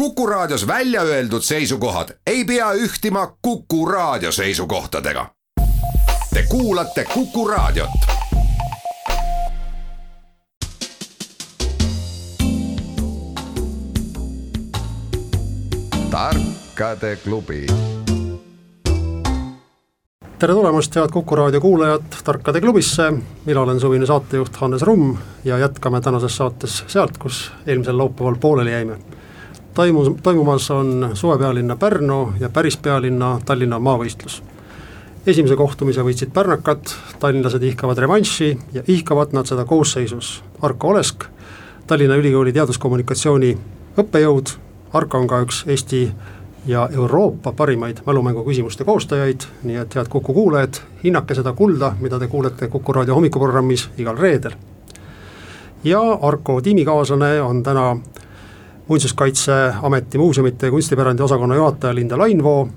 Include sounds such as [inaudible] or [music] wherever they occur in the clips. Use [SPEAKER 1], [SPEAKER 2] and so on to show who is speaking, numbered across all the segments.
[SPEAKER 1] Kuku Raadios välja öeldud seisukohad ei pea ühtima Kuku Raadio seisukohtadega. Te kuulate Kuku Raadiot. tarkade klubi
[SPEAKER 2] tere tulemast, head Kuku raadio kuulajad Tarkade klubisse, mina olen suvine saatejuht Hannes Rumm ja jätkame tänases saates sealt, kus eelmisel laupäeval pooleli jäime. Toimus, toimumas on suvepealinna Pärnu ja päris pealinna Tallinna maavõistlus. esimese kohtumise võitsid pärnakad, tallinlased ihkavad revanši ja ihkavad nad seda koosseisus Arko Olesk, Tallinna Ülikooli teaduskommunikatsiooni õppejõud, Arko on ka üks Eesti ja Euroopa parimaid mälumängu küsimuste koostajaid, nii et head Kuku kuulajad, hinnake seda kulda, mida te kuulete Kuku raadio hommikuprogrammis igal reedel. ja Arko tiimikaaslane on täna Muinsuskaitseameti muuseumite ja kunstipärandi osakonna juhataja Linda Lainvoo.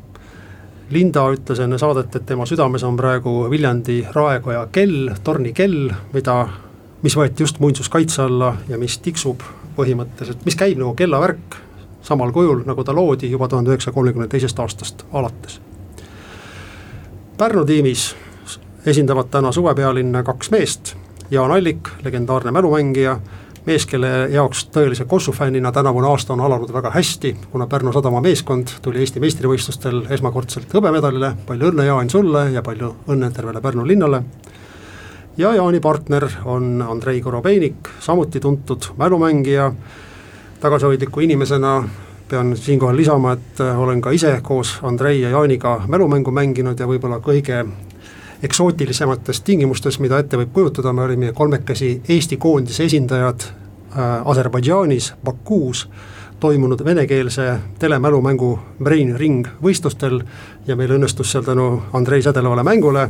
[SPEAKER 2] Linda ütles enne saadet, et tema südames on praegu Viljandi raekoja kell, tornikell, mida, mis võeti just muinsuskaitse alla ja mis tiksub põhimõtteliselt, mis käib nagu kellavärk samal kujul, nagu ta loodi juba tuhande üheksasaja kolmekümne teisest aastast alates. Pärnu tiimis esindavad täna suvepealinna kaks meest, Jaan Allik, legendaarne mälumängija, mees, kelle jaoks tõelise Kossu fännina tänavune aasta on alanud väga hästi, kuna Pärnu Sadama meeskond tuli Eesti meistrivõistlustel esmakordselt hõbemedalile, palju õnne, Jaan, sulle ja palju õnne tervele Pärnu linnale. ja Jaani partner on Andrei Korobeinik, samuti tuntud mälumängija tagasihoidliku inimesena pean siinkohal lisama, et olen ka ise koos Andrei ja Jaaniga mälumängu mänginud ja võib-olla kõige eksootilisemates tingimustes, mida ette võib kujutada, me olime kolmekesi Eesti koondise esindajad äh, Aserbaidžaanis, Bakuus, toimunud venekeelse telemälumängu Brain Ring võistlustel ja meil õnnestus seal tänu Andrei sädelevale mängule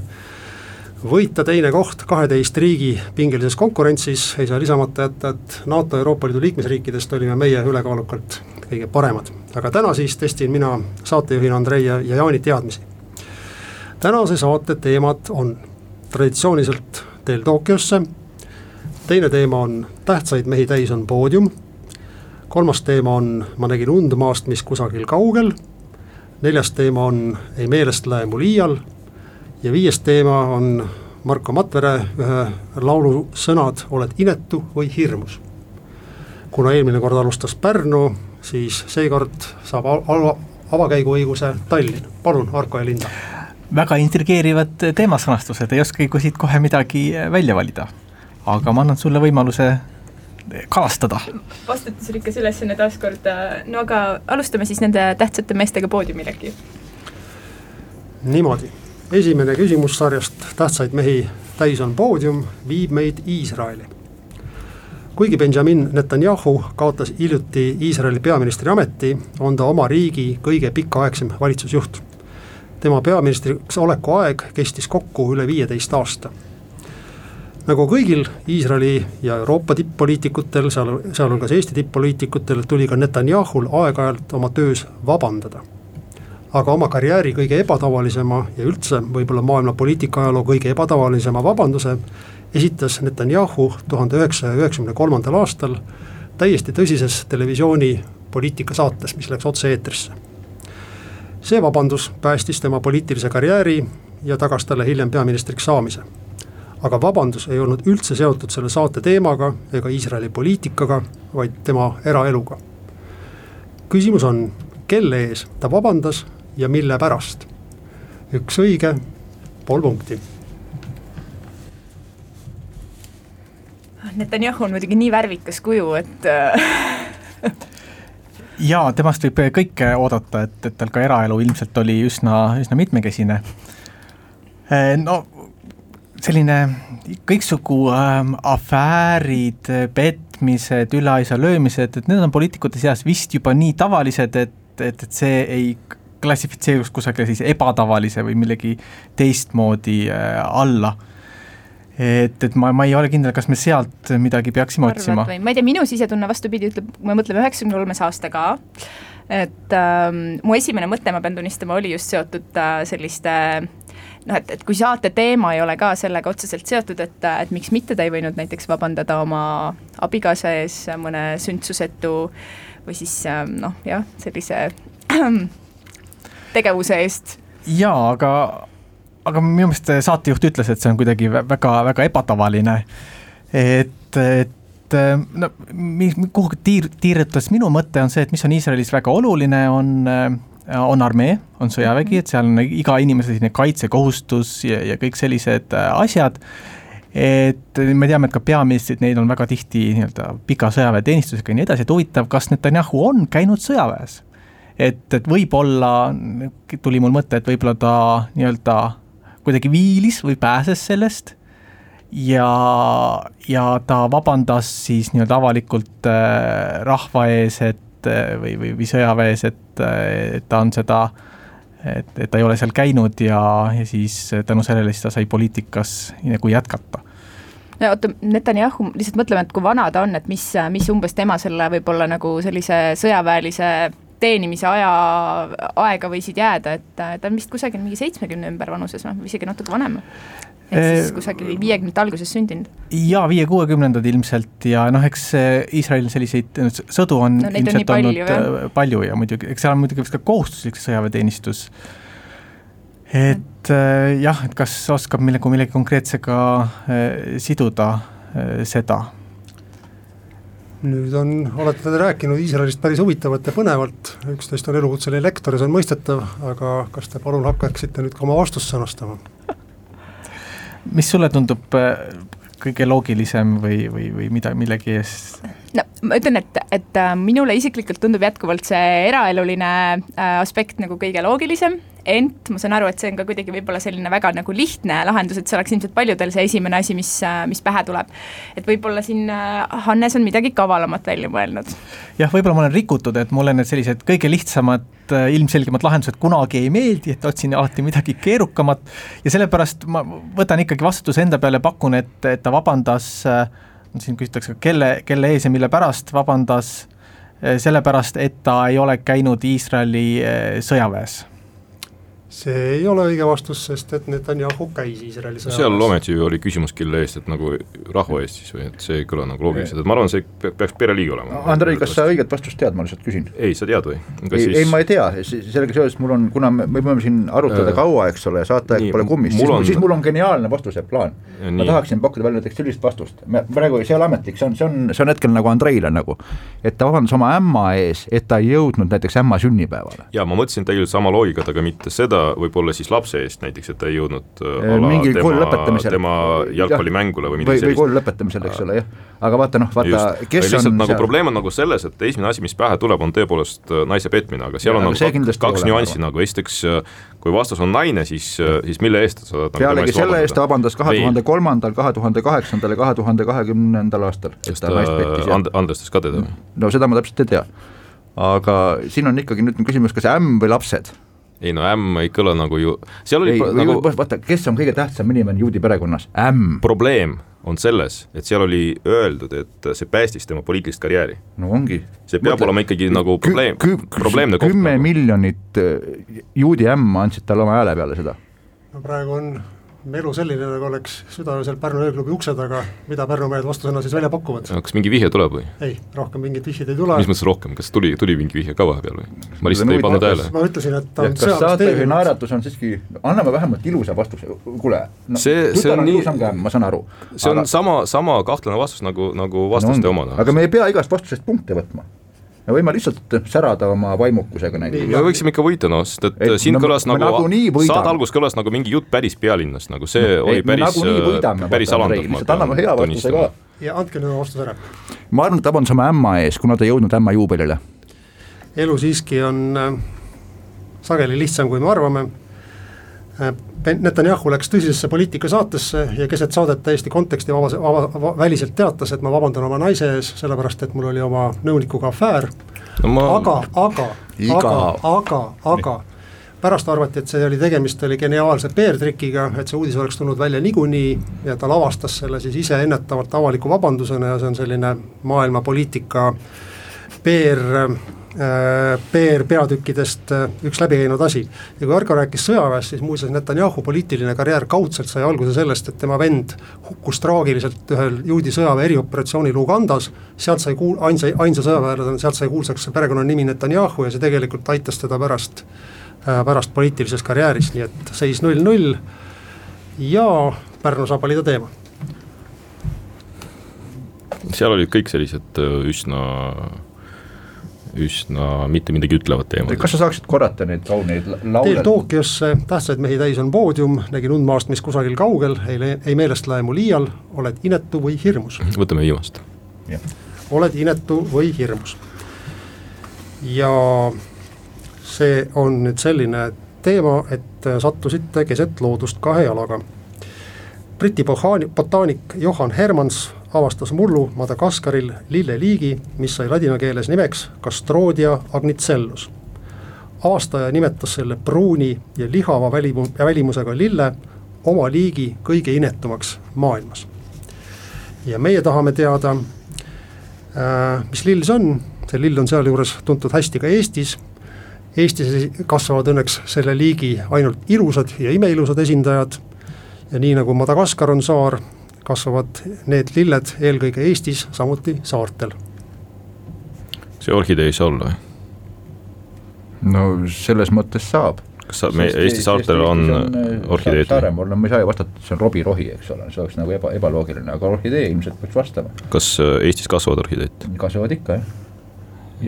[SPEAKER 2] võita teine koht kaheteist riigi pingelises konkurentsis, ei saa lisamata jätta, et NATO ja Euroopa Liidu liikmesriikidest olime meie ülekaalukalt kõige paremad. aga täna siis testin mina saatejuhina Andrei ja, ja Jaani teadmisi. Tänase saate teemad on traditsiooniliselt teel Tokyosse, teine teema on tähtsaid mehi täis on poodium, kolmas teema on ma nägin und maast, mis kusagil kaugel, neljas teema on ei meelest lähe mul iial ja viies teema on Marko Matvere ühe laulu sõnad, oled inetu või hirmus. kuna eelmine kord alustas Pärnu, siis seekord saab al-, avakäiguõiguse Tallinn, palun, Arko ja Linda.
[SPEAKER 3] Väga intrigeerivad teemasõnastused, ei oskagi siit kohe midagi välja valida. aga ma annan sulle võimaluse kalastada.
[SPEAKER 4] vastutusrikkas ülesanne taaskord, no aga alustame siis nende tähtsate meestega poodiumil äkki.
[SPEAKER 2] niimoodi esimene küsimus sarjast Tähtsaid mehi täis on poodium viib meid Iisraeli. kuigi Benjamin Netanyahu kaotas hiljuti Iisraeli peaministri ameti, on ta oma riigi kõige pikaaegsem valitsusjuht. Tema peaministriks oleku aeg kestis kokku üle viieteist aasta. nagu kõigil Iisraeli ja Euroopa tipp-poliitikutel, seal, sealhulgas Eesti tipp-poliitikutel, tuli ka Netanyahul aeg-ajalt oma töös vabandada aga oma karjääri kõige ebatavalisema ja üldse võib-olla maailma poliitika ajaloo kõige ebatavalisema vabanduse esitas Netanyahu tuhande üheksasaja üheksakümne kolmandal aastal täiesti tõsises televisiooni poliitikasaates, mis läks otse-eetrisse. See vabandus päästis tema poliitilise karjääri ja tagas talle hiljem peaministriks saamise. aga vabandus ei olnud üldse seotud selle saate teemaga ega Iisraeli poliitikaga, vaid tema eraeluga. küsimus on, kelle ees ta vabandas ja mille pärast. üks õige, pool punkti.
[SPEAKER 4] Netanyahu on muidugi nii värvikas kuju, et [laughs]
[SPEAKER 3] jaa, temast võib kõike oodata, et, et tal ka eraelu ilmselt oli üsna, üsna mitmekesine. Eh, no selline kõiksugu ähm, afäärid, petmised, üleaisa löömised, et need on poliitikute seas vist juba nii tavalised, et, et, et see ei klassifitseeruks kusagile siis ebatavalise või millegi teistmoodi äh, alla et, et ma, ma ei ole kindel, kas me sealt midagi peaksime Arvad otsima.
[SPEAKER 4] ma ei tea, minu sisetunne vastupidi ütleb, kui me mõtleme üheksakümne kolmes aasta ka, et ähm, mu esimene mõte, ma pean tunnistama, oli just seotud äh, selliste noh, et, et kui saate teema ei ole ka sellega otseselt seotud, et, et miks mitte ta ei võinud näiteks vabandada oma abikaasa ees mõne sündsusetu või siis noh, jah, sellise [clears throat] tegevuse eest.
[SPEAKER 3] jaa, aga, aga minu meelest saatejuht ütles, et see on kuidagi väga, väga ebatavaline. et, et no mis, kuhu tiir-, tiirutas minu mõte on see, et mis on Iisraelis väga oluline, on on armee, on sõjavägi, et seal on iga inimese selline kaitsekohustus ja, ja kõik sellised asjad et me teame, et ka peaministrid, neid on väga tihti nii-öelda pika sõjaväeteenistusega ja nii edasi, et huvitav, kas Netanyahu on käinud sõjaväes? et, et võib-olla tuli mul mõte, et võib-olla ta nii-öelda kuidagi viilis või pääses sellest. Ja, ja ta vabandas siis nii-öelda avalikult äh, rahva ees, et äh, või, või, või sõjaväes, et, äh, et ta on seda et, et ta ei ole seal käinud ja, ja siis tänu sellele siis ta sai poliitikas nagu jätkata.
[SPEAKER 4] No oota, Netanyahu, lihtsalt mõtleme, et kui vana ta on, et mis, mis umbes tema selle võib-olla nagu sellise sõjaväelise teenimise aja, aega võisid jääda, et ta on vist kusagil mingi seitsmekümne ümber vanuses või isegi natuke vanem ehk siis kusagil viiekümnendate alguses sündinud.
[SPEAKER 3] jaa, viie-kuuekümnendad ilmselt ja noh, eks Iisraelil selliseid sõdu on no, ilmselt on olnud palju, äh, palju ja muidugi, eks seal on muidugi vist ka kohustuslik sõjaväeteenistus. et äh, jah, et kas oskab millegi, millegi konkreetsega äh, siduda seda
[SPEAKER 2] nüüd on, olete te rääkinud Iisraelist päris huvitavalt ja põnevalt, üks teist on elukutseline lektor ja see on mõistetav, aga kas te palun hakkaksite nüüd ka oma vastust sõnastama?
[SPEAKER 3] mis sulle tundub äh, kõige loogilisem või, või, või mida, millegi eest?
[SPEAKER 4] no ma ütlen, et, et äh, minule isiklikult tundub jätkuvalt see eraeluline äh, aspekt nagu kõige loogilisem ent ma saan aru, et see on ka kuidagi võib-olla selline väga nagu lihtne lahendus, et see oleks ilmselt paljudel see esimene asi, mis, mis pähe tuleb. et võib-olla siin äh, Hannes on midagi kavalamat välja mõelnud.
[SPEAKER 3] jah, võib-olla ma olen rikutud, et mulle need sellised kõige lihtsamad, äh, ilmselgemad lahendused kunagi ei meeldi, et otsin alati midagi keerukamat ja sellepärast ma võtan ikkagi vastutuse enda peale, pakun, et, et ta vabandas, äh, siin küsitakse, kelle, kelle ees ja mille pärast vabandas, sellepärast, et ta ei ole käinud Iisraeli sõjaväes
[SPEAKER 2] see ei ole õige vastus, sest et Netanyahu käis Iisraeli sõjaväes.
[SPEAKER 5] seal ometi ju oli küsimus, kelle eest, et nagu rahva eest siis või, et see ei kõla nagu loogiliselt, et ma arvan, see peaks pereliig olema.
[SPEAKER 6] Andrei, kas sa õiget vastust tead, ma lihtsalt küsin?
[SPEAKER 5] ei, sa tead või?
[SPEAKER 6] ei siis..., ei ma ei tea, sellega seoses mul on, kuna me, me võime siin arutada äh, kaua, eks ole, saateaeg pole kummis, siis, on... siis mul on geniaalne vastuse plaan. ma tahaksin pakkuda välja näiteks sellist vastust, me praegu, see ei ole ametlik, see on, see on, see on hetkel nagu Andreile nagu, et ta vabandas oma ämma ees, et ta ei jõudnud näiteks ämma sünnipäevale.
[SPEAKER 5] jaa, ma mõtlesin tegelikult sama loogikat, aga mitte seda, võib-olla siis lapse eest näiteks, et ta ei jõudnud äh, ala
[SPEAKER 6] mingi kooli lõpetamisel.
[SPEAKER 5] tema jalgpallimängule või midagi
[SPEAKER 6] või, sellist. või kooli lõpetamisel, eks ole, jah. aga vaata noh, vaata, kes
[SPEAKER 5] lihtsalt on nagu seal... probleem on nagu selles, et esimene asi, mis pähe tuleb, on tõepoolest äh, naise petmine, aga seal ja, on nagu kaks, nüanssi nagu, esiteks äh, kui vastus on naine, siis, siis mille eest sa saad
[SPEAKER 6] nagu pealegi selle eest ta vabandas kahe tuhande kolmandal, kahe tuhande kaheksandal ja kahe tuhande kahekümnendal aastal.
[SPEAKER 5] kas ta, ta and-, andestas ka teda või?
[SPEAKER 6] no seda ma täpselt ei tea. aga siin on ikkagi nüüd küsimus, kas ämm või lapsed
[SPEAKER 5] ei no ämm ei kõla nagu ju, seal oli
[SPEAKER 6] ei, nagu vaata, kes on kõige tähtsam inimene juudi perekonnas, ämm.
[SPEAKER 5] probleem on selles, et seal oli öeldud, et see päästis tema poliitilist karjääri.
[SPEAKER 6] no ongi.
[SPEAKER 5] see peab Mõtle, olema ikkagi nagu probleem, probleemne
[SPEAKER 6] koht. kümme nagu. miljonit äh, juudi ämma andsid talle oma hääle peale seda.
[SPEAKER 2] no praegu on elu selline, nagu oleks südaöösel Pärnu ööklubi ukse taga, mida Pärnu mehed vastusena siis välja pakuvad?
[SPEAKER 5] kas mingi vihje tuleb või?
[SPEAKER 2] ei, rohkem mingit vihjeid ei tule.
[SPEAKER 5] mis mõttes rohkem, kas tuli, tuli mingi vihje ka vahepeal või? ma lihtsalt ei pannud tähele.
[SPEAKER 2] ma ütlesin, et ta
[SPEAKER 6] on kas saatejuhi naeratus on siiski, anname vähemalt ilusa vastuse, kuule no,.
[SPEAKER 5] see, see on nii.
[SPEAKER 6] ma saan aru.
[SPEAKER 5] see on aga... sama, sama kahtlane vastus nagu, nagu vastaste no, omad.
[SPEAKER 6] aga me ei pea igast vastusest punkte võtma me võime lihtsalt särada oma vaimukusega näiteks.
[SPEAKER 5] me võiksime ikka võita noh, sest et ei, siin no, kõlas nagu, saate algus kõlas nagu mingi jutt päris pealinnast, nagu see no, oli ei, päris,
[SPEAKER 6] äh, päris alandav. lihtsalt anname hea vastuse ka.
[SPEAKER 2] ja andke nüüd vastus ära.
[SPEAKER 6] ma arvan, et vabandas oma ämma ees, kuna ta ei jõudnud ämma juubelile.
[SPEAKER 2] elu siiski on äh, sageli lihtsam, kui me arvame Netanyahu läks tõsisesse poliitikasaatesse ja keset saadet täiesti konteksti vabas, vaba, vaba, väliselt teatas, et ma vabandan oma naise ees, sellepärast et mul oli oma nõunikuga afäär no. Ma... aga, aga, aga, aga, aga pärast arvati, et see oli tegemist oli geniaalse PR-trikiga, et see uudis oleks tulnud välja niikuinii ja ta lavastas selle siis ise ennetavalt avaliku vabandusena ja see on selline maailma poliitika PR PR-peatükkidest üks läbi käinud asi. ja kui Argo rääkis sõjaväest, siis muuseas Netanyahu poliitiline karjäär kaudselt sai alguse sellest, et tema vend hukkus traagiliselt ühel juudi sõjaväe erioperatsioonil Ugandas, sealt sai kuul-, ainsa, ainsa sõjaväelasena, sealt sai kuulsaks perekonnanimi Netanyahu ja see tegelikult aitas teda pärast, pärast poliitilises karjääris, nii et seis null-null. Ja Pärnu saab valida teema.
[SPEAKER 5] Seal olid kõik sellised üsna üsna mitte midagi ütlevad teemad.
[SPEAKER 6] kas sa saaksid korrata neid kauneid laule?
[SPEAKER 2] teel Tokyosse, tähtsaid mehi täis on poodium, nägin undmaast, mis kusagil kaugel, ei, ei meelest lähe mul iial, oled inetu või hirmus.
[SPEAKER 5] võtame viimast.
[SPEAKER 2] oled inetu või hirmus. ja see on nüüd selline teema, et sattusite keset loodust kahe jalaga. Briti botaanik Johan Hermans avastas mullu Madagaskaril lilleliigi, mis sai ladina keeles nimeks Castrodia agnicellus. avastaja nimetas selle pruuni ja lihava välimu-, välimusega lille oma liigi kõige inetumaks maailmas. ja meie tahame teada äh,, mis lill see on, see lill on sealjuures tuntud hästi ka Eestis, Eestis kasvavad õnneks selle liigi ainult ilusad ja imeilusad esindajad ja nii nagu Madagaskar on saar, kasvavad need lilled eelkõige Eestis, samuti saartel.
[SPEAKER 5] see orhidee ei saa olla või?
[SPEAKER 6] no selles mõttes saab.
[SPEAKER 5] kas sa, me Eesti saartel on, on äh, orhideed?
[SPEAKER 6] Saaremaal, no ma ei saa ju vastata, et see on robirohi, eks ole, see oleks nagu eba, ebaloogiline, aga orhidee ilmselt peaks vastama.
[SPEAKER 5] kas äh, Eestis kasvavad orhideed?
[SPEAKER 6] kasvavad ikka, jah.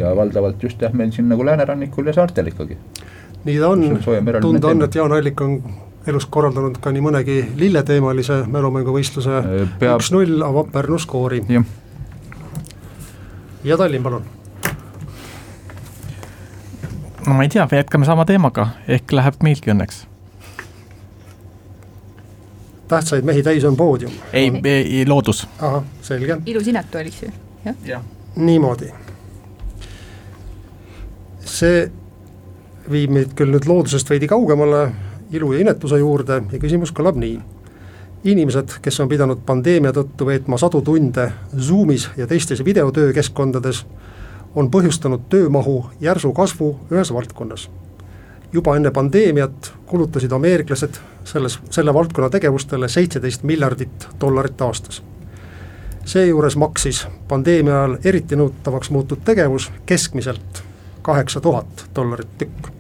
[SPEAKER 6] ja valdavalt just jah, meil siin nagu läänerannikul ja saartel ikkagi.
[SPEAKER 2] nii ta on, tunda on, et Jaan Allik on elus korraldanud ka nii mõnegi lilleteemalise mälumänguvõistluse, üks-null avab Pärnu skoori. ja Tallinn, palun.
[SPEAKER 3] no ma ei tea, jätkame sama teemaga, ehk läheb meilgi õnneks.
[SPEAKER 2] tähtsaid mehi täis on poodium.
[SPEAKER 3] ei, ei, loodus.
[SPEAKER 2] ahah, selge.
[SPEAKER 4] ilus inetu oli see, jah ja.?
[SPEAKER 2] niimoodi. see viib meid küll nüüd loodusest veidi kaugemale ilu ja inetuse juurde ja küsimus kõlab nii. inimesed, kes on pidanud pandeemia tõttu veetma sadu tunde Zoomis ja teistes videotöökeskkondades, on põhjustanud töömahu järsu kasvu ühes valdkonnas. juba enne pandeemiat kulutasid ameeriklased selles, selle valdkonna tegevustele seitseteist miljardit dollarit aastas. seejuures maksis pandeemia ajal eriti nõutavaks muutunud tegevus keskmiselt kaheksa tuhat dollarit tükk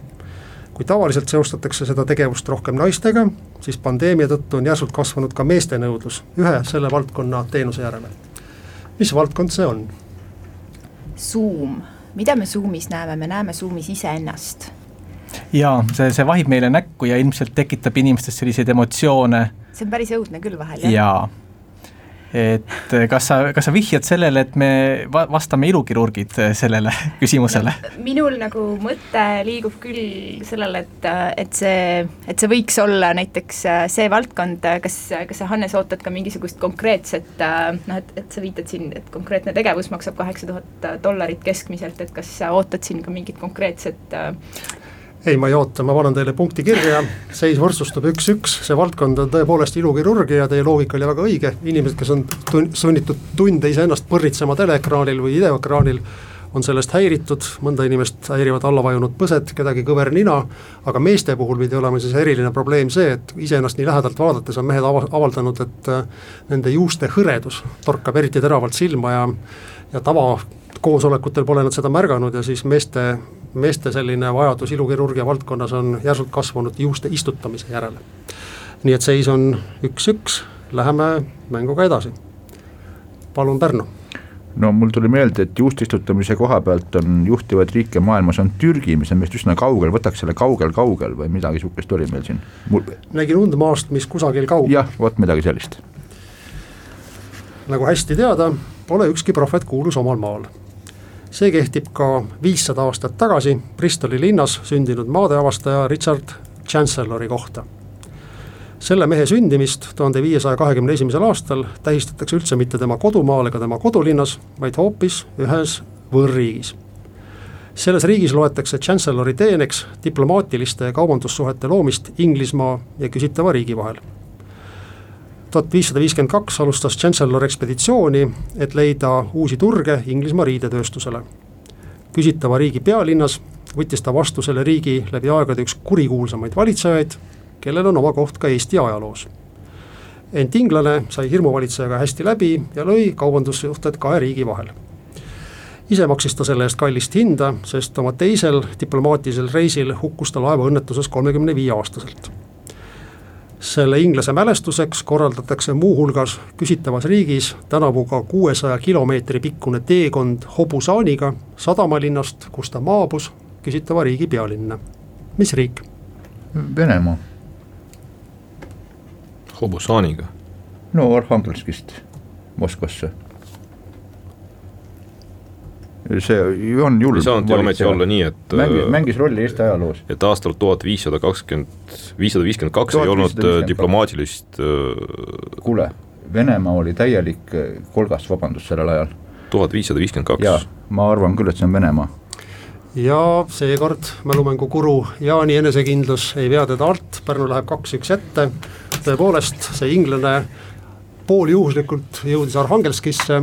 [SPEAKER 2] kui tavaliselt seostatakse seda tegevust rohkem naistega, siis pandeemia tõttu on järsult kasvanud ka meeste nõudlus ühe selle valdkonna teenuse järele. mis valdkond see on?
[SPEAKER 4] Zoom, mida me Zoomis näeme, me näeme Zoomis iseennast.
[SPEAKER 3] jaa, see, see vahib meile näkku ja ilmselt tekitab inimestes selliseid emotsioone.
[SPEAKER 4] see on päris õudne küll vahel, jah?
[SPEAKER 3] jaa et kas sa, kas sa vihjad sellele, et me va-, vastame ilukirurgid sellele [laughs] küsimusele no,?
[SPEAKER 4] minul nagu mõte liigub küll sellele, et, et see, et see võiks olla näiteks see valdkond, kas, kas sa, Hannes, ootad ka mingisugust konkreetset noh, et, et sa viitad siin, et konkreetne tegevus maksab kaheksa tuhat dollarit keskmiselt, et kas sa ootad siin ka mingit konkreetset
[SPEAKER 2] ei, ma ei oota, ma panen teile punkti kirja, seis võrdsustub üks-üks, see valdkond on tõepoolest ilukirurgia, teie loogika oli väga õige, inimesed, kes on tun-, sunnitud tunde iseennast põrnitsema teleekraanil või videoekraanil, on sellest häiritud, mõnda inimest häirivad allavajunud põsed, kedagi kõver nina, aga meeste puhul pidi olema siis eriline probleem see, et iseennast nii lähedalt vaadates on mehed ava-, avaldanud, et äh, nende juuste hõredus torkab eriti teravalt silma ja ja tavakoosolekutel pole nad seda märganud ja siis meeste meeste selline vajadus ilukirurgia valdkonnas on järsult kasvanud juuste istutamise järele. nii et seis on üks-üks, läheme mänguga edasi. palun, Pärnu
[SPEAKER 6] no mul tuli meelde, et juuste istutamise koha pealt on juhtivaid riike maailmas on Türgi, mis on meist üsna kaugel, võtaks selle kaugel-kaugel või midagi sihukest oli meil siin mul....
[SPEAKER 2] nägin und maast, mis kusagil kaugel.
[SPEAKER 6] jah, vot midagi sellist.
[SPEAKER 2] nagu hästi teada, pole ükski prohvet kuulus omal maal see kehtib ka viissada aastat tagasi Bristoli linnas sündinud maadeavastaja Richard Chancellori kohta. selle mehe sündimist tuhande viiesaja kahekümne esimesel aastal tähistatakse üldse mitte tema kodumaal ega tema kodulinnas, vaid hoopis ühes võõrriigis. selles riigis loetakse Chancellori teeneks diplomaatiliste kaubandussuhete loomist Inglismaa ja küsitava riigi vahel tuhat viissada viiskümmend kaks alustas Chancellor ekspeditsiooni, et leida uusi turge Inglismaa riidetööstusele. küsitava riigi pealinnas võttis ta vastu selle riigi läbi aegade üks kurikuulsamaid valitsejaid, kellel on oma koht ka Eesti ajaloos. ent inglane sai hirmuvalitsejaga hästi läbi ja lõi kaubandussuhted kahe riigi vahel. ise maksis ta selle eest kallist hinda, sest oma teisel diplomaatilisel reisil hukkus ta laevaõnnetuses kolmekümne viie aastaselt selle inglase mälestuseks korraldatakse muuhulgas küsitavas riigis tänavu ka kuuesaja kilomeetri pikkune teekond hobusaaniga sadamalinnast, kust ta maabus, küsitava riigi pealinna. mis riik?
[SPEAKER 6] Venemaa.
[SPEAKER 5] hobusaaniga?
[SPEAKER 6] no Arhangelskist Moskvasse see on julm.
[SPEAKER 5] ei saanud ju ometi olla nii, et
[SPEAKER 6] mängis, äh, mängis rolli Eesti ajaloos.
[SPEAKER 5] et aastal tuhat viissada kakskümmend, viissada viiskümmend kaks ei olnud äh, diplomaatilist
[SPEAKER 6] äh, kuule, Venemaa oli täielik kolgas, vabandust, sellel ajal.
[SPEAKER 5] tuhat viissada viiskümmend kaks?
[SPEAKER 6] ma arvan küll, et see on Venemaa.
[SPEAKER 2] ja seekord mälumängu guru Jaani enesekindlus ei vea teda alt, Pärnu läheb kaks-üks ette, tõepoolest see inglane pooljuhuslikult jõudis Arhangelskisse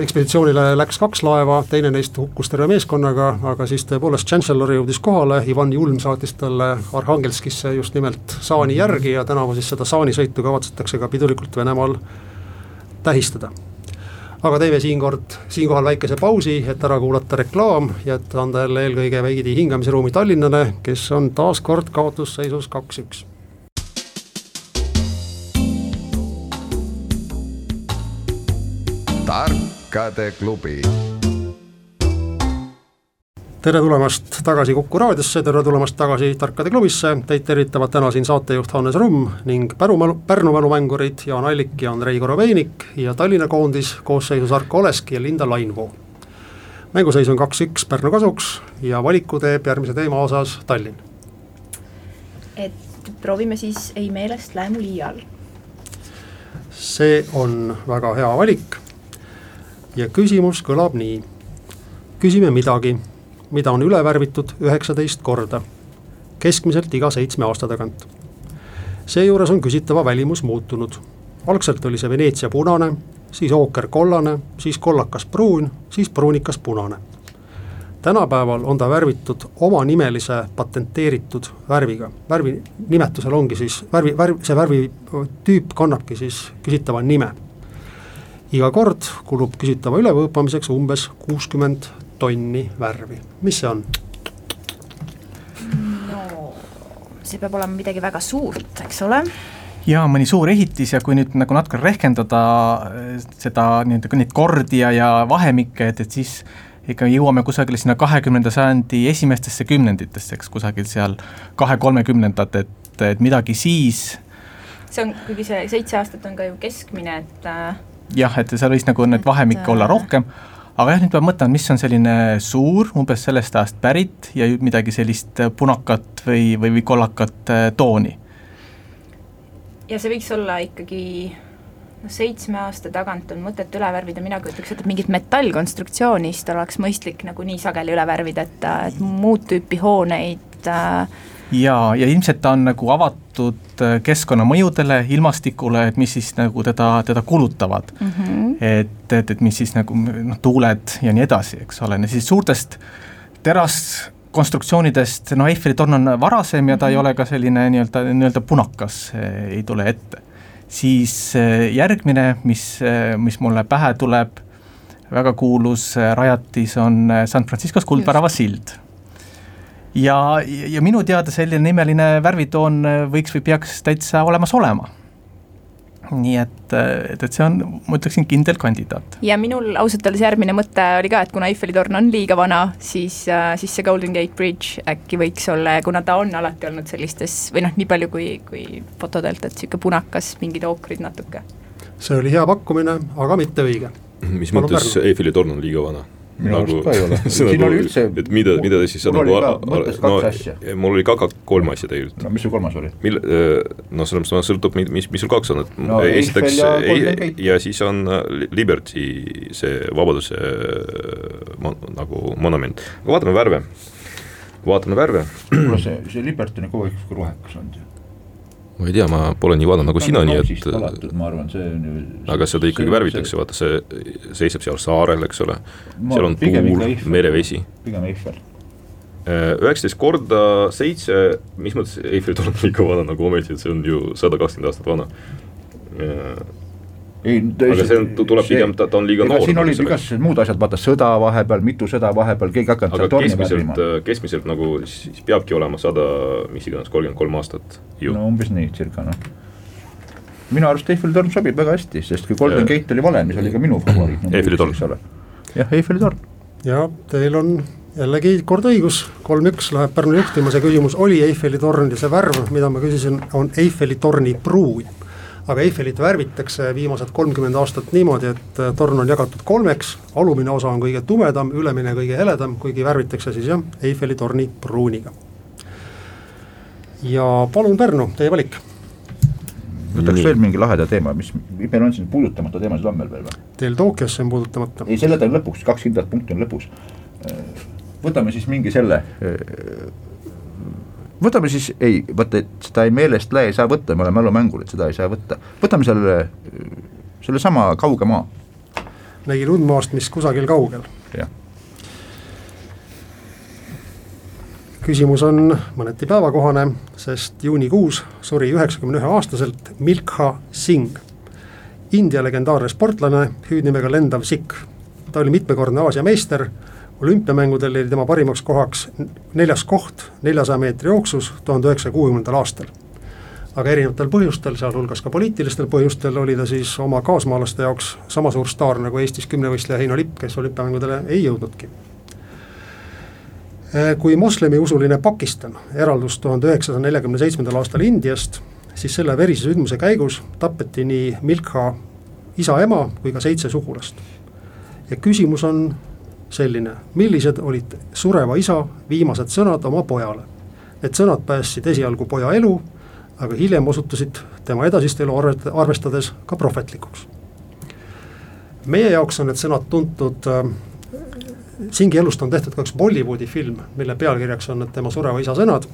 [SPEAKER 2] ekspeditsioonile läks kaks laeva, teine neist hukkus terve meeskonnaga, aga siis tõepoolest Chancellor jõudis kohale, Ivan Julm saatis talle Arhangelskisse just nimelt saani järgi ja tänavu siis seda saanisõitu kavatsetakse ka pidulikult Venemaal tähistada. aga teeme siinkord, siinkohal väikese pausi, et ära kuulata reklaam ja et anda jälle eelkõige veidi hingamisruumi Tallinnale, kes on taas kord kaotusseisus kaks-üks
[SPEAKER 1] tarkade klubi.
[SPEAKER 2] tere tulemast tagasi Kuku raadiosse, tere tulemast tagasi Tarkade klubisse, teid tervitavad täna siin saatejuht Hannes Rumm ning Pärnu Pärnu mälumängurid Jaan Allik ja Andrei Korobeinik ja Tallinna koondis koosseisus Arko Olesk ja Linda Lainvoo. mänguseis on kaks-üks Pärnu kasuks ja valiku teeb järgmise teema osas Tallinn.
[SPEAKER 4] et proovime siis Ei meelest läämu liial.
[SPEAKER 2] see on väga hea valik ja küsimus kõlab nii. küsime midagi, mida on üle värvitud üheksateist korda, keskmiselt iga seitsme aasta tagant. seejuures on küsitava välimus muutunud, algselt oli see Veneetsia punane, siis ookerkollane, siis kollakas pruun, siis pruunikas punane. tänapäeval on ta värvitud omanimelise patenteeritud värviga, värvi nimetusel ongi siis värvi, värv, see värvitüüp kannabki siis küsitava nime iga kord kulub küsitava ülevõõpamiseks umbes kuuskümmend tonni värvi, mis see on?
[SPEAKER 4] no see peab olema midagi väga suurt, eks ole
[SPEAKER 3] jaa, mõni suur ehitis ja kui nüüd nagu natuke rehkendada eh, seda nii-öelda neid kordi ja, ja vahemikke, et, et siis ikka jõuame kusagile sinna kahekümnenda sajandi esimestesse kümnenditesse, eks kusagil seal kahe-kolmekümnendad, et, et midagi siis
[SPEAKER 4] see on, kuigi see seitse aastat on ka ju keskmine, et äh,
[SPEAKER 3] jah, et seal võis nagu neid vahemikke olla rohkem, aga jah, nüüd peab mõtlema, mis on selline suur, umbes sellest ajast pärit ja midagi sellist punakat või, või, või kollakat äh, tooni.
[SPEAKER 4] ja see võiks olla ikkagi noh, seitsme aasta tagant on mõtet üle värvida, mina kujutaks ette, et mingit metallkonstruktsioonist oleks mõistlik nagu nii sageli üle värvida, et, et muud tüüpi hooneid äh,
[SPEAKER 3] ja, ja ilmselt ta on nagu avatud äh, keskkonnamõjudele, ilmastikule, et mis siis nagu teda, teda kulutavad mm. -hmm. et, et, et mis siis nagu noh, tuuled ja nii edasi, eks ole, siis suurtest teraskonstruktsioonidest, no Eiffeli torn on varasem ja ta mm -hmm. ei mhm. ole ka selline nii-öelda, nii-öelda punakas, ei tule ette. siis äh, järgmine, mis, äh, mis mulle pähe tuleb, väga kuulus rajatis on San Franciscos Kuldvärava sild ja, ja minu teada selline imeline värvitoon võiks või peaks täitsa olemas olema nii et, et, et see on, ma ütleksin, kindel kandidaat.
[SPEAKER 4] ja minul ausalt öeldes järgmine mõte oli ka, et kuna Eiffeli torn on liiga vana, siis, siis see Golden Gate Bridge äkki võiks olla, kuna ta on alati olnud sellistes või noh, nii palju kui, kui fotodelt, et niisugune punakas, mingid ookrid natuke.
[SPEAKER 2] see oli hea pakkumine, aga mitte õige.
[SPEAKER 5] mis mõttes Eiffeli torn on liiga vana?
[SPEAKER 6] Minu arust nagu, ka ei ole [laughs] siin oli üldse
[SPEAKER 5] et mida, mida te siis
[SPEAKER 6] nagu mõttes
[SPEAKER 5] no, mul oli ka kolm asja tegelikult.
[SPEAKER 6] no mis sul kolmas oli?
[SPEAKER 5] mil-, noh, selles mõttes sõltub, mis, mis sul kaks on, et no, esiteks ja, ei, ja siis on Liberty see vabaduse mon, nagu monument, aga vaatame värve, vaatame värve.
[SPEAKER 6] kuule see, see Liberty on kogu aeg rohekas olnud ju
[SPEAKER 5] ma ei tea, ma pole nii vana nagu sina, nii et
[SPEAKER 6] ma arvan, see on ju
[SPEAKER 5] aga seda ikkagi see, värvitakse, vaata see seisab seal saarel, eks ole, seal on tuul, merevesi.
[SPEAKER 6] pigem Eiffel.
[SPEAKER 5] Äh, üheksateist korda seitse, mis mõttes Eiffeli torn on liiga vana nagu ometi, et see on ju sada kakskümmend aastat vana. Äh,
[SPEAKER 6] ei,
[SPEAKER 5] aga see on, tuleb see, pigem, ta, ta on liiga noor.
[SPEAKER 6] siin olid igasugused muud asjad, vaata sõda vahepeal, mitu sõda vahepeal, keegi hakanud
[SPEAKER 5] aga keskmiselt, äh, keskmiselt nagu siis peabki olema sada, mis iganes, kolmkümmend kolm aastat
[SPEAKER 6] ju. no umbes nii, circa noh. minu arust Eiffeli torn sobib väga hästi, sest kui Golden Gate oli vale, mis oli ka minu favoriit.
[SPEAKER 5] Eiffeli torn.
[SPEAKER 6] jah, Eiffeli torn.
[SPEAKER 2] ja teil on jällegi kord õigus, kolm-üks läheb Pärnu juhtima, see küsimus oli Eiffeli torn ja see värv, mida ma küsisin, on Eiffeli torni pruun aga Eiffelit värvitakse viimased kolmkümmend aastat niimoodi, et äh, torn on jagatud kolmeks, alumine osa on kõige tumedam, ülemine kõige heledam, kuigi värvitakse siis jah, Eiffeli torni pruuniga. ja palun Pärnu, teie valik.
[SPEAKER 6] võtaks veel mingi laheda teema, mis, meil on siin puudutamata teemasid on meil veel või?
[SPEAKER 2] Teil Tokyosse on puudutamata.
[SPEAKER 6] ei, selle ta on lõpuks, kaks kindlat punkti on lõpus. võtame siis mingi selle võtame siis, ei, vaata, et seda ei meelest lähe ei saa võtta, me oleme mälumängur, et seda ei saa võtta, võtame selle, sellesama kauge maa.
[SPEAKER 2] nägin undmaast, mis kusagil kaugel.
[SPEAKER 6] jah.
[SPEAKER 2] küsimus on mõneti päevakohane, sest juunikuus suri üheksakümne ühe aastaselt Milkha Singh. India legendaarne sportlane, hüüdnimega lendav sikk. ta oli mitmekordne Aasia meister olümpiamängudel oli tema parimaks kohaks neljas koht neljasaja meetri jooksus tuhande üheksasaja kuuekümnendal aastal. aga erinevatel põhjustel, sealhulgas ka poliitilistel põhjustel, oli ta siis oma kaasmaalaste jaoks sama suur staar nagu Eestis kümnevõistleja Heino Lipp, kes olümpiamängudele ei jõudnudki. kui moslemiusuline Pakistan eraldus tuhande üheksasaja neljakümne seitsmendal aastal Indiast, siis selle verise sündmuse käigus tapeti nii Milkha isa-ema kui ka seitse sugulast. ja küsimus on selline, millised olid sureva isa viimased sõnad oma pojale. Need sõnad päästsid esialgu poja elu, aga hiljem osutusid tema edasist elu arvestades ka prohvetlikuks. meie jaoks on need sõnad tuntud äh, Singi elust on tehtud ka üks Bollywoodi film, mille pealkirjaks on tema sureva isa sõnad,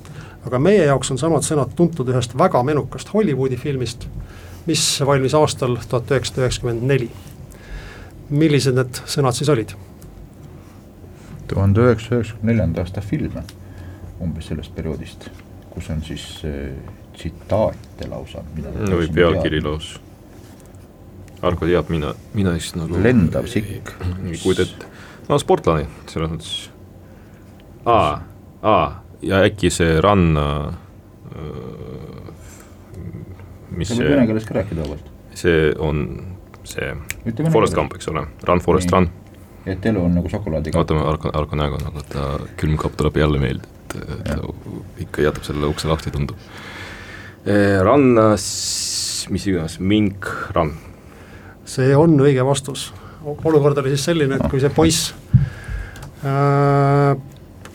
[SPEAKER 2] aga meie jaoks on samad sõnad tuntud ühest väga menukast Hollywoodi filmist, mis valmis aastal tuhat üheksasada üheksakümmend neli. millised need sõnad siis olid?
[SPEAKER 6] Tuhande üheksasaja üheksakümne neljanda aasta filme umbes sellest perioodist, kus on siis äh, tsitaate lausa.
[SPEAKER 5] või pealkiri lausa. Argo teab, mina, mina siis nagu
[SPEAKER 6] lendav sikk.
[SPEAKER 5] kujuta ette, no sportlane selles mõttes. aa, aa ja äkki see ranna äh,, mis see
[SPEAKER 6] vene keeles ka rääkida vabalt.
[SPEAKER 5] see on see Forest Gump, eks ole, Run Forest Run
[SPEAKER 6] et elu on nagu šokolaadiga.
[SPEAKER 5] ootame Arko, Arko näoga nagu ta külmkapp tuleb jälle meelde, et ta ikka jätab selle ukse lahti, tundub. rannas, mis iganes, mink, rann.
[SPEAKER 2] see on õige vastus, olukord oli siis selline, et kui see poiss äh,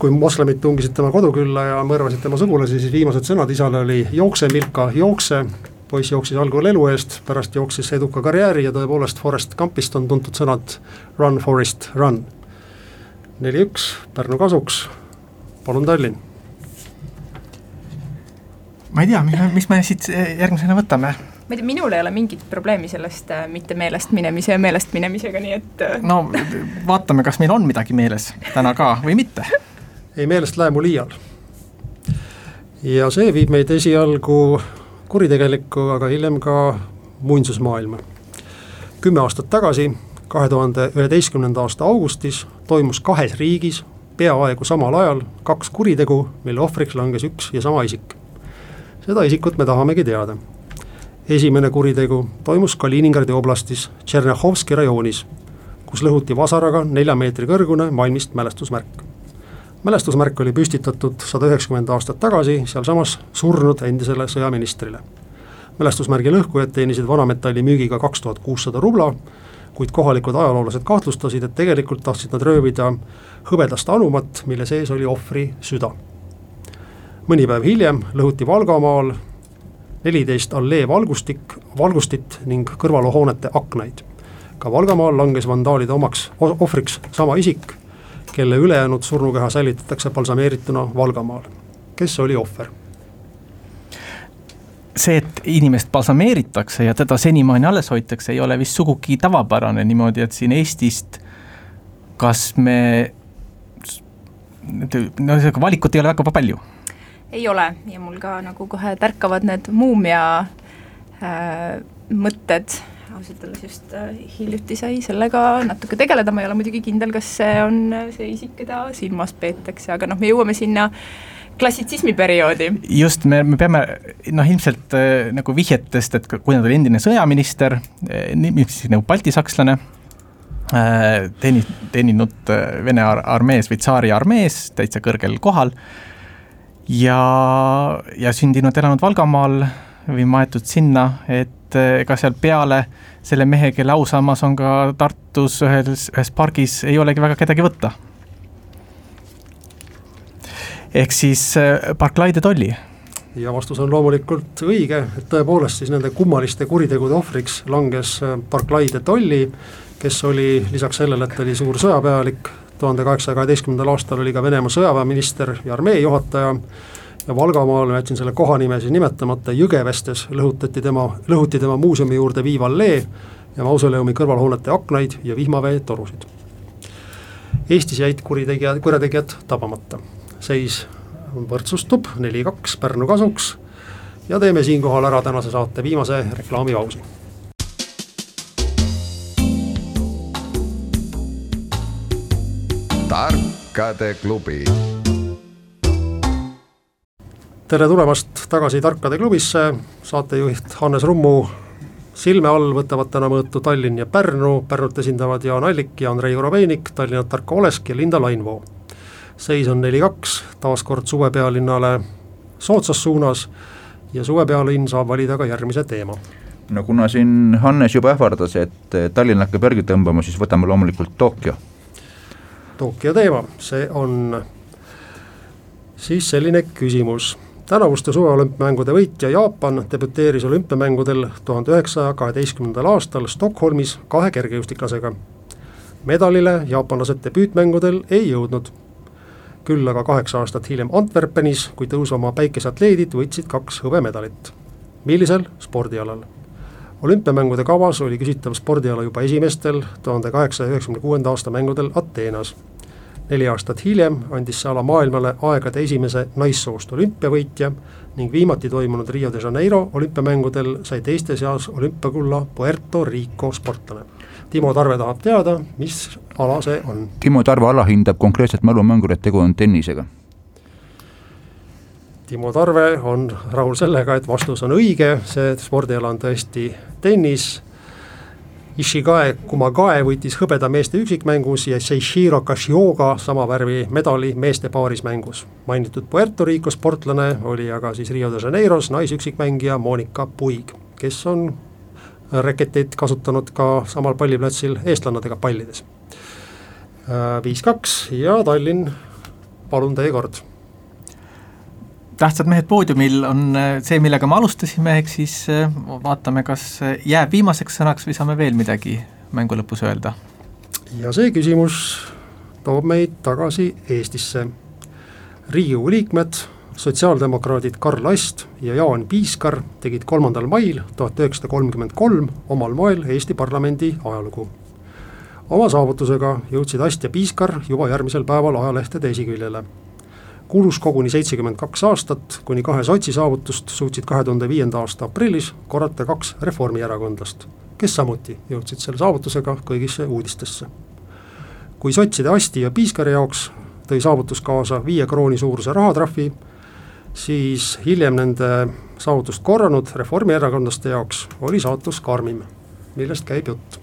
[SPEAKER 2] kui moslemid tungisid tema kodukülla ja mõrvasid tema sugulasi, siis viimased sõnad isale oli jookse, Milka, jookse poiss jooksis algul elu eest, pärast jooksis eduka karjääri ja tõepoolest Forest Gumpist on tuntud sõnad run, Forest, run. neli-üks Pärnu kasuks, palun Tallinn.
[SPEAKER 3] ma ei tea, mis me siit järgmisena võtame
[SPEAKER 4] ma ei tea, minul ei ole mingit probleemi sellest äh, mitte meelest minemise ja meelest minemisega, nii et äh,
[SPEAKER 3] no vaatame, kas meil on midagi meeles täna ka või mitte.
[SPEAKER 2] ei, meelest läheb mul iial. ja see viib meid esialgu kuritegelikku, aga hiljem ka muinsusmaailma. kümme aastat tagasi, kahe tuhande üheteistkümnenda aasta augustis toimus kahes riigis peaaegu samal ajal kaks kuritegu, mille ohvriks langes üks ja sama isik. seda isikut me tahamegi teada. esimene kuritegu toimus Kaliningradi oblastis Tšernjahovski rajoonis, kus lõhuti vasaraga nelja meetri kõrgune malmist mälestusmärk mälestusmärk oli püstitatud sada üheksakümmend aastat tagasi sealsamas surnud endisele sõjaministrile. mälestusmärgi lõhkujad teenisid vanametalli müügiga kaks tuhat kuussada rubla, kuid kohalikud ajaloolased kahtlustasid, et tegelikult tahtsid nad röövida hõbedast anumat, mille sees oli ohvri süda. mõni päev hiljem lõhuti Valgamaal neliteist allee valgustik, valgustit ning kõrvalhoonete aknaid. ka Valgamaal langes vandaalide omaks ohvriks sama isik kelle ülejäänud surnukeha säilitatakse balsameerituna Valgamaal. kes oli ohver?
[SPEAKER 3] see, et inimest balsameeritakse ja teda senimaani alles hoitakse, ei ole vist sugugi tavapärane niimoodi, et siin Eestist kas me, no seda valikut ei ole väga palju.
[SPEAKER 4] ei ole ja mul ka nagu kohe tärkavad need muumia äh, mõtted, ausalt öeldes just äh, hiljuti sai sellega natuke tegeleda, ma ei ole muidugi kindel, kas see on see isik, keda silmas peetakse, aga noh, me jõuame sinna äh, klassitsismi perioodi.
[SPEAKER 3] just, me, me peame noh, ilmselt äh, nagu vihjetest, et kuna ta oli endine sõjaminister, äh, siis nagu baltisakslane äh,, teeni-, teeninud äh, Vene ar armees või tsaari armees täitsa kõrgel kohal ja, ja sündinud, elanud Valgamaal või maetud sinna, et äh, ega seal peale selle mehe, kelle ausammas on ka Tartus ühes, ühes pargis, ei olegi väga kedagi võtta. Ehk siis Barclay de Tolly
[SPEAKER 2] ja vastus on loomulikult õige, et tõepoolest siis nende kummaliste kuritegude ohvriks langes Barclay de Tolly, kes oli lisaks sellele, et ta oli suur sõjapealik, tuhande kaheksasaja kaheteistkümnendal aastal oli ka Venemaa sõjaväeminister ja armee juhataja ja Valgamaal, ma jätsin selle kohanime siis nimetamata, Jõgevestes lõhutati tema, lõhuti tema muuseumi juurde viiv allee ja mausoleumi kõrvalhoonete aknaid ja vihmaveetorusid. Eestis jäid kuritegijad, kurjategijad tabamata seis võrdsustub neli-kaks Pärnu kasuks ja teeme siinkohal ära tänase saate viimase reklaamipausi.
[SPEAKER 1] tarkade klubi.
[SPEAKER 2] Tere tulemast tagasi Tarkade klubisse, saatejuht Hannes Rummu silme all võtavad täna mõõtu Tallinn ja Pärnu, Pärnut esindavad Jaan Allik ja Andrei Korobeinik, Tallinnat Tarko Olesk ja Linda Lainvoo seis on neli-kaks, taas kord suvepealinnale soodsas suunas ja suvepealinn saab valida ka järgmise teema.
[SPEAKER 6] no kuna siin Hannes juba ähvardas, et Tallinn hakkab järgi tõmbama, siis võtame loomulikult Tokyo.
[SPEAKER 2] Tokyo teema, see on siis selline küsimus tänavuste suveolümpiamängude võitja Jaapan debüteeris olümpiamängudel tuhande üheksasaja kaheteistkümnendal aastal Stockholmis kahe kergejõustiklasega. medalile jaapanlased debüütmängudel ei jõudnud küll aga kaheksa aastat hiljem Antwerpenis, kui tõusva päikeseatleedid võitsid kaks hõbemedalit. millisel spordialal? olümpiamängude kavas oli küsitav spordiala juba esimestel tuhande kaheksasaja üheksakümne kuuenda aasta mängudel Ateenas. Neli aastat hiljem andis see ala maailmale aegade esimese naissoost olümpiavõitja ning viimati toimunud Rio de Janeiro olümpiamängudel sai teiste seas olümpiakulla Puerto Rico sportlane Timo Tarve tahab teada, mis ala see on.
[SPEAKER 6] Timo Tarve alahindab konkreetselt mälumängurit, tegu on tennisega.
[SPEAKER 2] Timo Tarve on rahul sellega, et vastus on õige, see spordiala on tõesti tennis. Ishigae Kumagae võitis hõbeda meeste üksikmängus ja Seishiro Kashioga sama värvi medali meeste paarismängus. mainitud Puerto Rico sportlane oli aga siis Rio de Janeiros naisüksikmängija Monika Puig, kes on reketeid kasutanud ka samal palliplatsil eestlannadega pallides. Äh, viis-kaks ja Tallinn, palun teie kord.
[SPEAKER 3] Tähtsad mehed poodiumil on äh, see, millega me alustasime, ehk siis äh, vaatame, kas jääb viimaseks sõnaks või saame veel midagi mängu lõpus öelda.
[SPEAKER 2] ja see küsimus toob meid tagasi Eestisse. riigikogu liikmed sotsiaaldemokraadid Karl Ast ja Jaan Piiskar tegid kolmandal mail tuhat üheksasada kolmkümmend kolm omal moel Eesti parlamendi ajalugu. oma saavutusega jõudsid Ast ja Piiskar juba järgmisel päeval ajalehtede esiküljele. Kulus koguni seitsekümmend kaks aastat, kuni kahe sotsi saavutust suutsid kahe tuhande viienda aasta aprillis korrata kaks reformierakondlast, kes samuti jõudsid selle saavutusega kõigisse uudistesse. kui sotside Asti ja Piiskari jaoks tõi saavutus kaasa viie krooni suuruse rahatrahvi, siis hiljem nende saavutust korranud reformierakondlaste jaoks oli saatus karmim, millest käib jutt.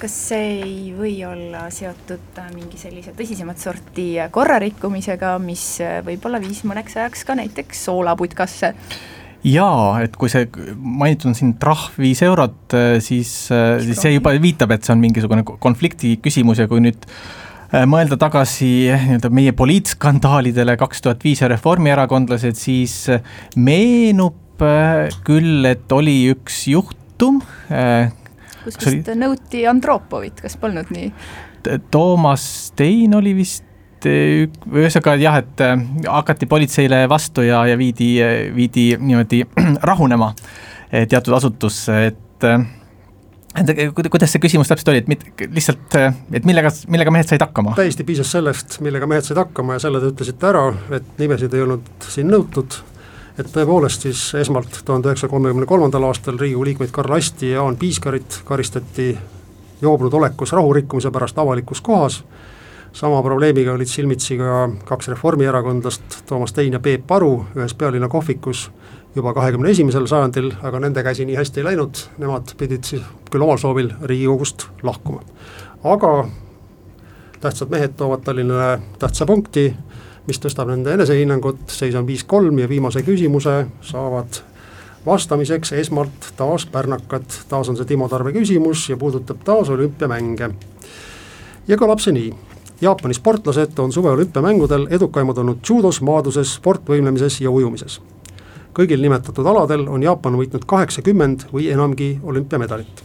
[SPEAKER 4] Kas see ei või olla seotud äh, mingi sellise tõsisemat sorti korrarikkumisega, mis äh, võib-olla viis mõneks ajaks ka näiteks soolaputkasse?
[SPEAKER 3] jaa, et kui see mainitud on siin trahv viis eurot, äh, siis, siis see juba viitab, et see on mingisugune konflikti küsimus ja kui nüüd Äh, mõelda tagasi eh, nii-öelda meie poliitskandaalidele kaks tuhat viis ja reformierakondlased, siis äh, meenub äh, küll, et oli üks juhtum.
[SPEAKER 4] Kus vist oli... nõuti Andropovit, kas polnud nii?
[SPEAKER 3] Toomas Stein oli vist ühesõnaga jah, et hakati politseile vastu ja, ja viidi, viidi niimoodi [clears throat] rahunema teatud asutusse, et et kuidas see küsimus täpselt oli, et mit, lihtsalt, et millega, millega mehed said hakkama?
[SPEAKER 2] täiesti piisas sellest, millega mehed said hakkama ja selle te ütlesite ära, et nimesid ei olnud siin nõutud, et tõepoolest siis esmalt tuhande üheksasaja kolmekümne kolmandal aastal Riigikogu liikmeid Karl Asti ja Jaan Piiskarit karistati joobnud olekus rahurikkumise pärast avalikus kohas, sama probleemiga olid silmitsi ka kaks reformierakondlast, Toomas Tein ja Peep Aru ühes pealinna kohvikus juba kahekümne esimesel sajandil, aga nende käsi nii hästi ei läinud, nemad pidid siis küll omal soovil Riigikogust lahkuma. aga tähtsad mehed toovad Tallinnale tähtsa punkti, mis tõstab nende enesehinnangut, seis on viis-kolm ja viimase küsimuse saavad vastamiseks esmalt taas pärnakad, taas on see Timo Tarve küsimus ja puudutab taas olümpiamänge. ja kõlab see nii, Jaapani sportlased on suveolümpiamängudel edukaimad olnud judos, maaduses, sportvõimlemises ja ujumises kõigil nimetatud aladel on Jaapan võitnud kaheksakümmend või enamgi olümpiamedalit.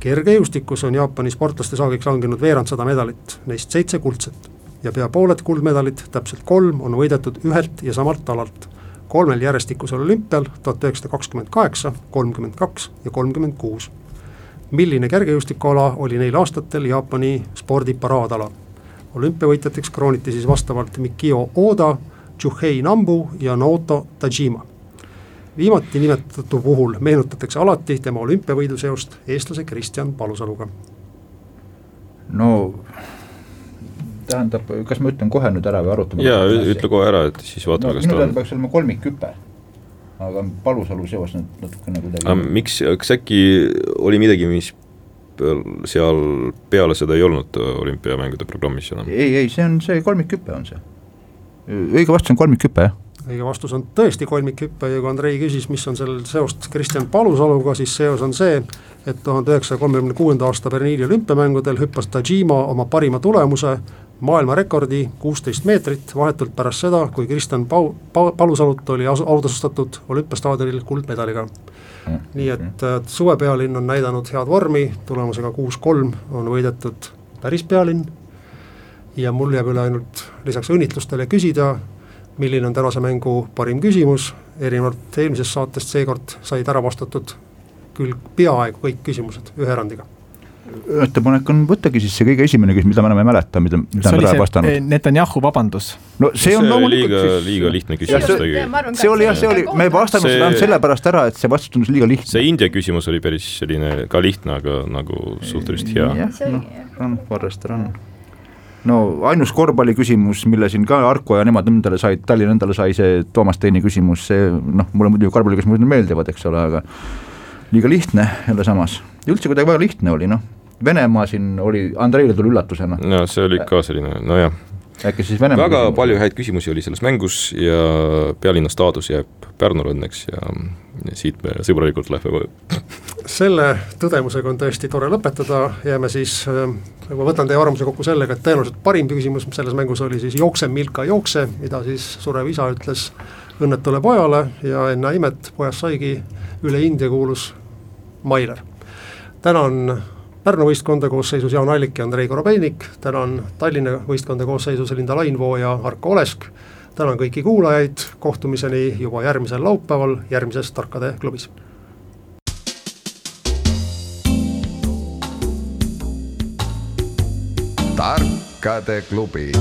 [SPEAKER 2] kergejõustikus on Jaapani sportlaste saagiks langenud veerandsada medalit, neist seitse kuldset ja pea pooled kuldmedalid, täpselt kolm, on võidetud ühelt ja samalt alalt. kolmel järjestikusel olümpial tuhat üheksasada kakskümmend kaheksa, kolmkümmend kaks ja kolmkümmend kuus. milline kergejõustikuala oli neil aastatel Jaapani spordi paraadala? olümpiavõitjateks krooniti siis vastavalt Mikio Oda, Juhei Nambu ja Naoto Tajima viimati nimetatu puhul meenutatakse alati tema olümpiavõidu seost eestlase Kristjan Palusaluga.
[SPEAKER 6] no tähendab, kas ma ütlen kohe nüüd ära või arutame?
[SPEAKER 5] jaa, ütle kohe ära, et siis vaatame
[SPEAKER 6] no,, kas ta on. peaks olema kolmikhüpe, aga Palusalu seos nüüd natukene kuidagi.
[SPEAKER 5] aga miks, kas äkki oli midagi, mis seal peale seda ei olnud olümpiamängude programmis enam?
[SPEAKER 6] ei, ei, see on see kolmikhüpe on see. õige vastus on kolmikhüpe, jah
[SPEAKER 2] õige vastus on tõesti kolmikhüpe ja kui Andrei küsis, mis on sellel seost Kristjan Palusaluga, siis seos on see, et tuhande üheksasaja kolmekümne kuuenda aasta Berliini olümpiamängudel hüppas Tajima oma parima tulemuse, maailmarekordi kuusteist meetrit, vahetult pärast seda, kui Kristjan Pau-, Pa-, Palusalut oli asu-, autasustatud olümpiastaadionil kuldmedaliga. Mm, nii et äh, suvepealinn on näidanud head vormi, tulemusega kuus-kolm on võidetud päris pealinn. Ja mul jääb üle ainult lisaks õnnitlustele küsida, milline on tänase mängu parim küsimus, erinevalt eelmisest saatest seekord said ära vastatud küll peaaegu kõik küsimused, ühe erandiga
[SPEAKER 6] ettepanek on võttagi siis see kõige esimene küsimus, mida me enam ei mäleta, mida, mida
[SPEAKER 3] me oleme vastanud. Eh, Netanyahu vabandus.
[SPEAKER 5] no see on loomulikult liiga, liiga lihtne küsimus
[SPEAKER 6] tegelikult. see oli jah, see oli, me see... seda ainult sellepärast ära, et see vastus tundus liiga lihtne.
[SPEAKER 5] see India küsimus oli päris selline ka lihtne, aga nagu suhteliselt hea.
[SPEAKER 6] jah, noh, on, Forrester on no ainus korvpalliküsimus, mille siin ka Arko ja nemad endale said, Tallinn endale sai see Toomas Teini küsimus, see noh, mulle muidugi korvpalliküsimused meeldivad, eks ole, aga liiga lihtne jälle samas. ja üldse kuidagi väga lihtne oli, noh, Venemaa siin oli, Andreile tuli üllatusena.
[SPEAKER 5] no see oli ka selline, nojah
[SPEAKER 6] äkki siis Venemaa
[SPEAKER 5] väga küsimus. palju häid küsimusi oli selles mängus ja pealinna staatus jääb Pärnule õnneks ja, ja siit me sõbralikult lähme koju.
[SPEAKER 2] selle tõdemusega on tõesti tore lõpetada, jääme siis, äh, ma võtan teie arvamuse kokku sellega, et tõenäoliselt parim küsimus selles mängus oli siis jookse, Milka, jookse, mida siis surev isa ütles õnnetule pojale ja enne imet pojast saigi üle India kuulus Mailer. tänan Pärnu võistkonda koosseisus Jaan Allik ja Andrei Korobeinik, tänan Tallinna võistkonda koosseisus Linda Lainvoo ja Arko Olesk, tänan kõiki kuulajaid, kohtumiseni juba järgmisel laupäeval järgmises Tarkade klubis.
[SPEAKER 1] tarkade klubi